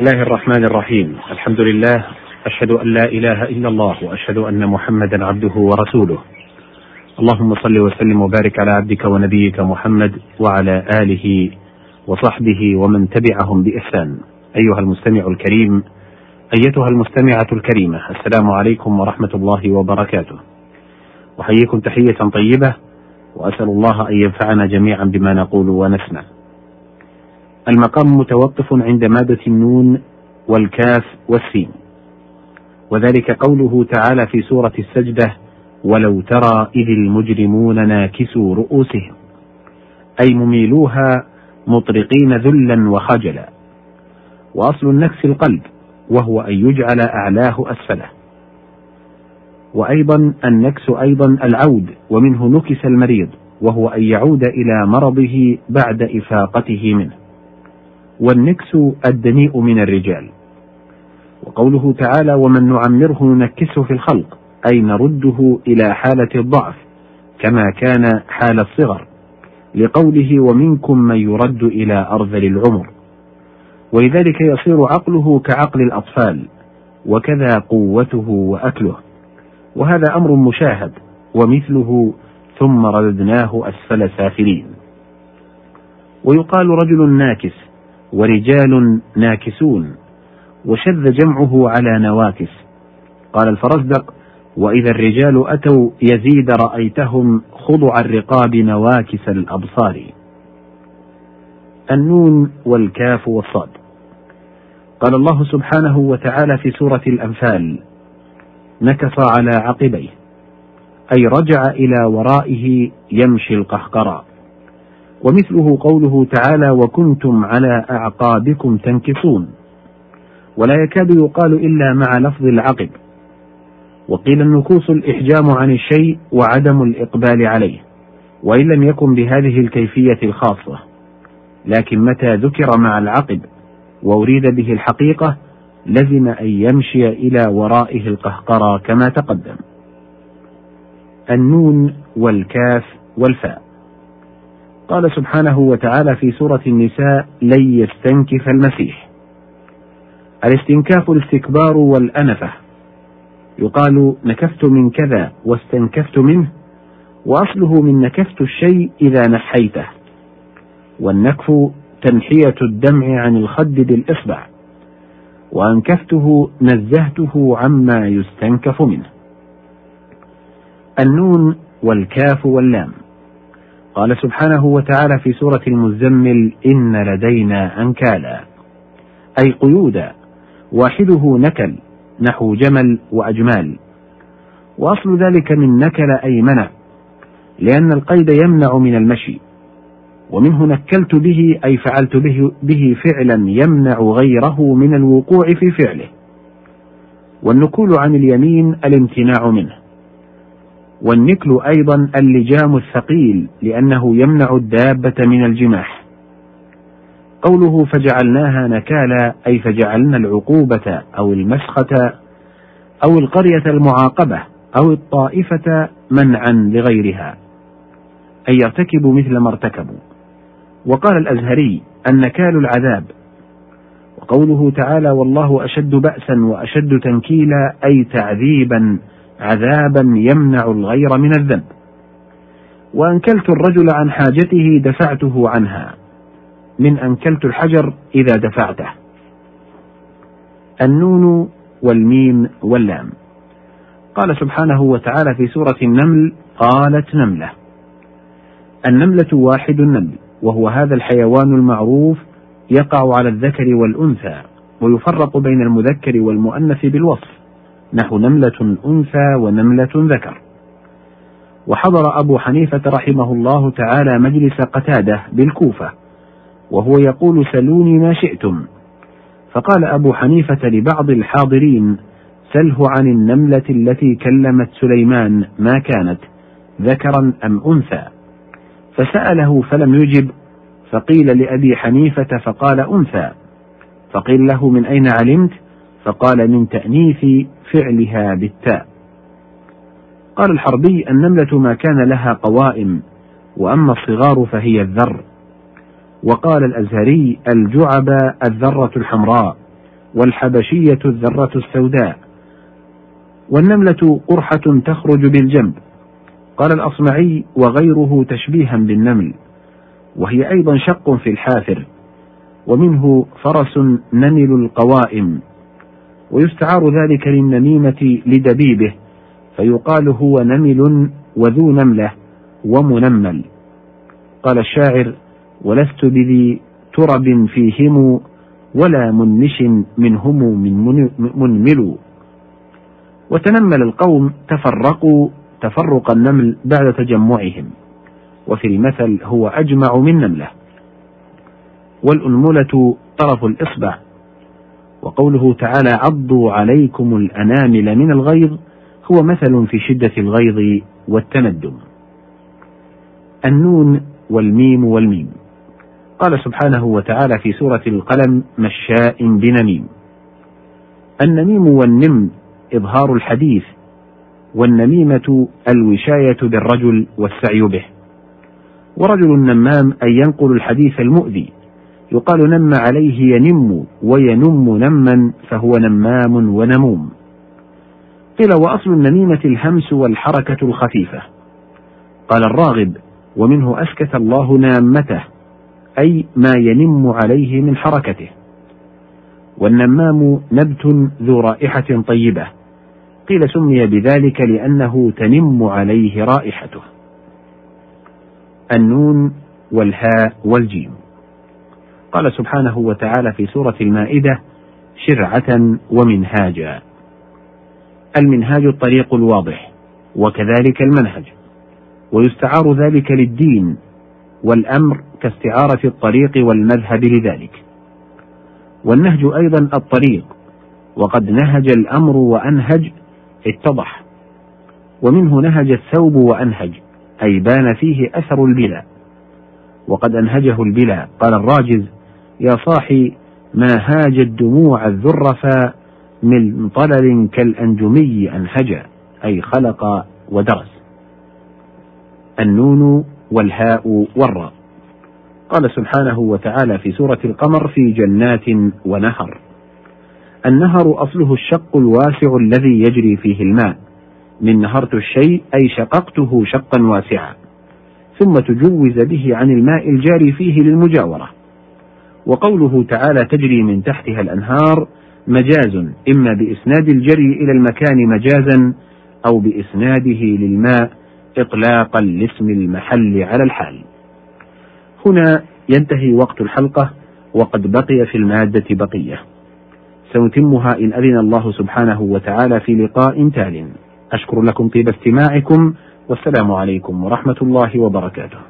الله الرحمن الرحيم. الحمد لله أشهد أن لا إله إلا الله وأشهد أن محمدا عبده ورسوله. اللهم صل وسلم وبارك على عبدك ونبيك محمد وعلى آله وصحبه ومن تبعهم بإحسان. أيها المستمع الكريم أيتها المستمعة الكريمة السلام عليكم ورحمة الله وبركاته. أحييكم تحية طيبة وأسأل الله أن ينفعنا جميعا بما نقول ونسمع. المقام متوقف عند مادة النون والكاف والسين. وذلك قوله تعالى في سورة السجدة ولو ترى إذ المجرمون ناكسوا رؤوسهم أي مميلوها مطرقين ذلا وخجلا. وأصل النكس القلب وهو أن يجعل أعلاه أسفله. وأيضا النكس أيضا العود ومنه نكس المريض وهو أن يعود إلى مرضه بعد إفاقته منه. والنكس الدنيء من الرجال. وقوله تعالى ومن نعمره ننكسه في الخلق أي نرده إلى حالة الضعف كما كان حال الصغر لقوله ومنكم من يرد إلى أرذل العمر ولذلك يصير عقله كعقل الأطفال وكذا قوته وأكله. وهذا أمر مشاهد ومثله ثم رددناه أسفل سافلين ويقال رجل ناكس ورجال ناكسون وشذ جمعه على نواكس. قال الفرزدق وإذا الرجال أتوا يزيد رأيتهم خضع الرقاب نواكس الأبصار. النون والكاف والصاد. قال الله سبحانه وتعالى في سورة الأنفال نكص على عقبيه أي رجع إلى ورائه يمشي القهقرى ومثله قوله تعالى وكنتم على أعقابكم تنكصون ولا يكاد يقال إلا مع لفظ العقب. وقيل النكوص الإحجام عن الشيء وعدم الإقبال عليه وإن لم يكن بهذه الكيفية الخاصة. لكن متى ذكر مع العقب وأريد به الحقيقة لزم أن يمشي إلى ورائه القهقرى كما تقدم. النون والكاف والفاء. قال سبحانه وتعالى في سورة النساء لن يستنكف المسيح. الاستنكاف الاستكبار والأنفة. يقال نكفت من كذا واستنكفت منه وأصله من نكفت الشيء إذا نحيته. والنكف تنحية الدمع عن الخد بالإصبع. وأنكفته نزهته عما يستنكف منه. النون والكاف واللام. قال سبحانه وتعالى في سورة المزمل إن لدينا أنكالا. أي قيودا واحدة نكل نحو جمل وأجمال. وأصل ذلك من نكل أي منع لأن القيد يمنع من المشي. ومنه نكلت به أي فعلت به, به فعلا يمنع غيره من الوقوع في فعله. والنكول عن اليمين الامتناع منه. والنكل أيضا اللجام الثقيل لأنه يمنع الدابة من الجماح. قوله فجعلناها نكالا أي فجعلنا العقوبة أو المسخة أو القرية المعاقبة أو الطائفة منعا لغيرها. أي يرتكبوا مثل ما ارتكبوا. وقال الأزهري النكال العذاب. وقوله تعالى والله أشد بأسا وأشد تنكيلا أي تعذيبا عذابا يمنع الغير من الذنب. وأنكلت الرجل عن حاجته دفعته عنها من أنكلت الحجر إذا دفعته. النون والميم واللام. قال سبحانه وتعالى في سورة النمل قالت نملة. النملة واحد النمل وهو هذا الحيوان المعروف يقع على الذكر والأنثى ويفرق بين المذكر والمؤنث بالوصف. نحو نملة أنثى ونملة ذكر. وحضر أبو حنيفة رحمه الله تعالى مجلس قتادة بالكوفة وهو يقول سلوني ما شئتم. فقال أبو حنيفة لبعض الحاضرين سله عن النملة التي كلمت سليمان ما كانت ذكرا أم أنثى؟ فسأله فلم يجب فقيل لأبي حنيفة فقال أنثى. فقيل له من أين علمت؟ فقال من تأنيث فعلها بالتاء. قال الحربي النملة ما كان لها قوائم وأما الصغار فهي الذر. وقال الأزهري الجعب الذرة الحمراء والحبشية الذرة السوداء. والنملة قرحة تخرج بالجنب. قال الأصمعي وغيره تشبيها بالنمل. وهي أيضا شق في الحافر. ومنه فرس نمل القوائم. ويستعار ذلك للنميمة لدبيبه فيقال هو نمل وذو نملة ومنمل. قال الشاعر ولست بذي ترب فيهم ولا منمش منهم من منمل. وتنمل القوم تفرقوا تفرق النمل بعد تجمعهم وفي المثل هو أجمع من نملة. والأنملة طرف الإصبع. وقوله تعالى عضوا عليكم الأنامل من الغيظ هو مثل في شدة الغيظ والتندم النون والميم والميم. قال سبحانه وتعالى في سورة القلم مشاء بنميم. النميم والنم إظهار الحديث والنميمة الوشاية بالرجل والسعي به. ورجل نمام أي ينقل الحديث المؤذي. يقال نم عليه ينم وينم نما فهو نمام ونموم. قيل وأصل النميمة الهمس والحركة الخفيفة. قال الراغب ومنه أسكت الله نامته أي ما ينم عليه من حركته. والنمام نبت ذو رائحة طيبة. قيل سمي بذلك لأنه تنم عليه رائحته. النون والهاء والجيم. قال سبحانه وتعالى في سورة المائدة شرعة ومنهاجا. المنهاج الطريق الواضح وكذلك المنهج. ويستعار ذلك للدين والأمر كاستعارة الطريق والمذهب لذلك. والنهج أيضا الطريق وقد نهج الأمر وأنهج اتضح. ومنه نهج الثوب وأنهج أي بان فيه أثر البلا. وقد أنهجه البلا قال الراجز يا صاحي ما هاج الدموع الذرفا من طلل كالأنجمي أنهجا أي خلق ودرس. النون والهاء والراء. قال سبحانه وتعالى في سورة القمر في جنات ونهر. النهر أصله الشق الواسع الذي يجري فيه الماء. من نهرت الشيء أي شققته شقا واسعا. ثم تجوز به عن الماء الجاري فيه للمجاورة. وقوله تعالى تجري من تحتها الأنهار مجاز إما بإسناد الجري إلى المكان مجازا أو بإسناده للماء إطلاقا لاسم المحل على الحال. هنا ينتهي وقت الحلقة وقد بقي في المادة بقية. سنتمها إن أذن الله سبحانه وتعالى في لقاء تال. أشكر لكم طيب استماعكم والسلام عليكم ورحمة الله وبركاته.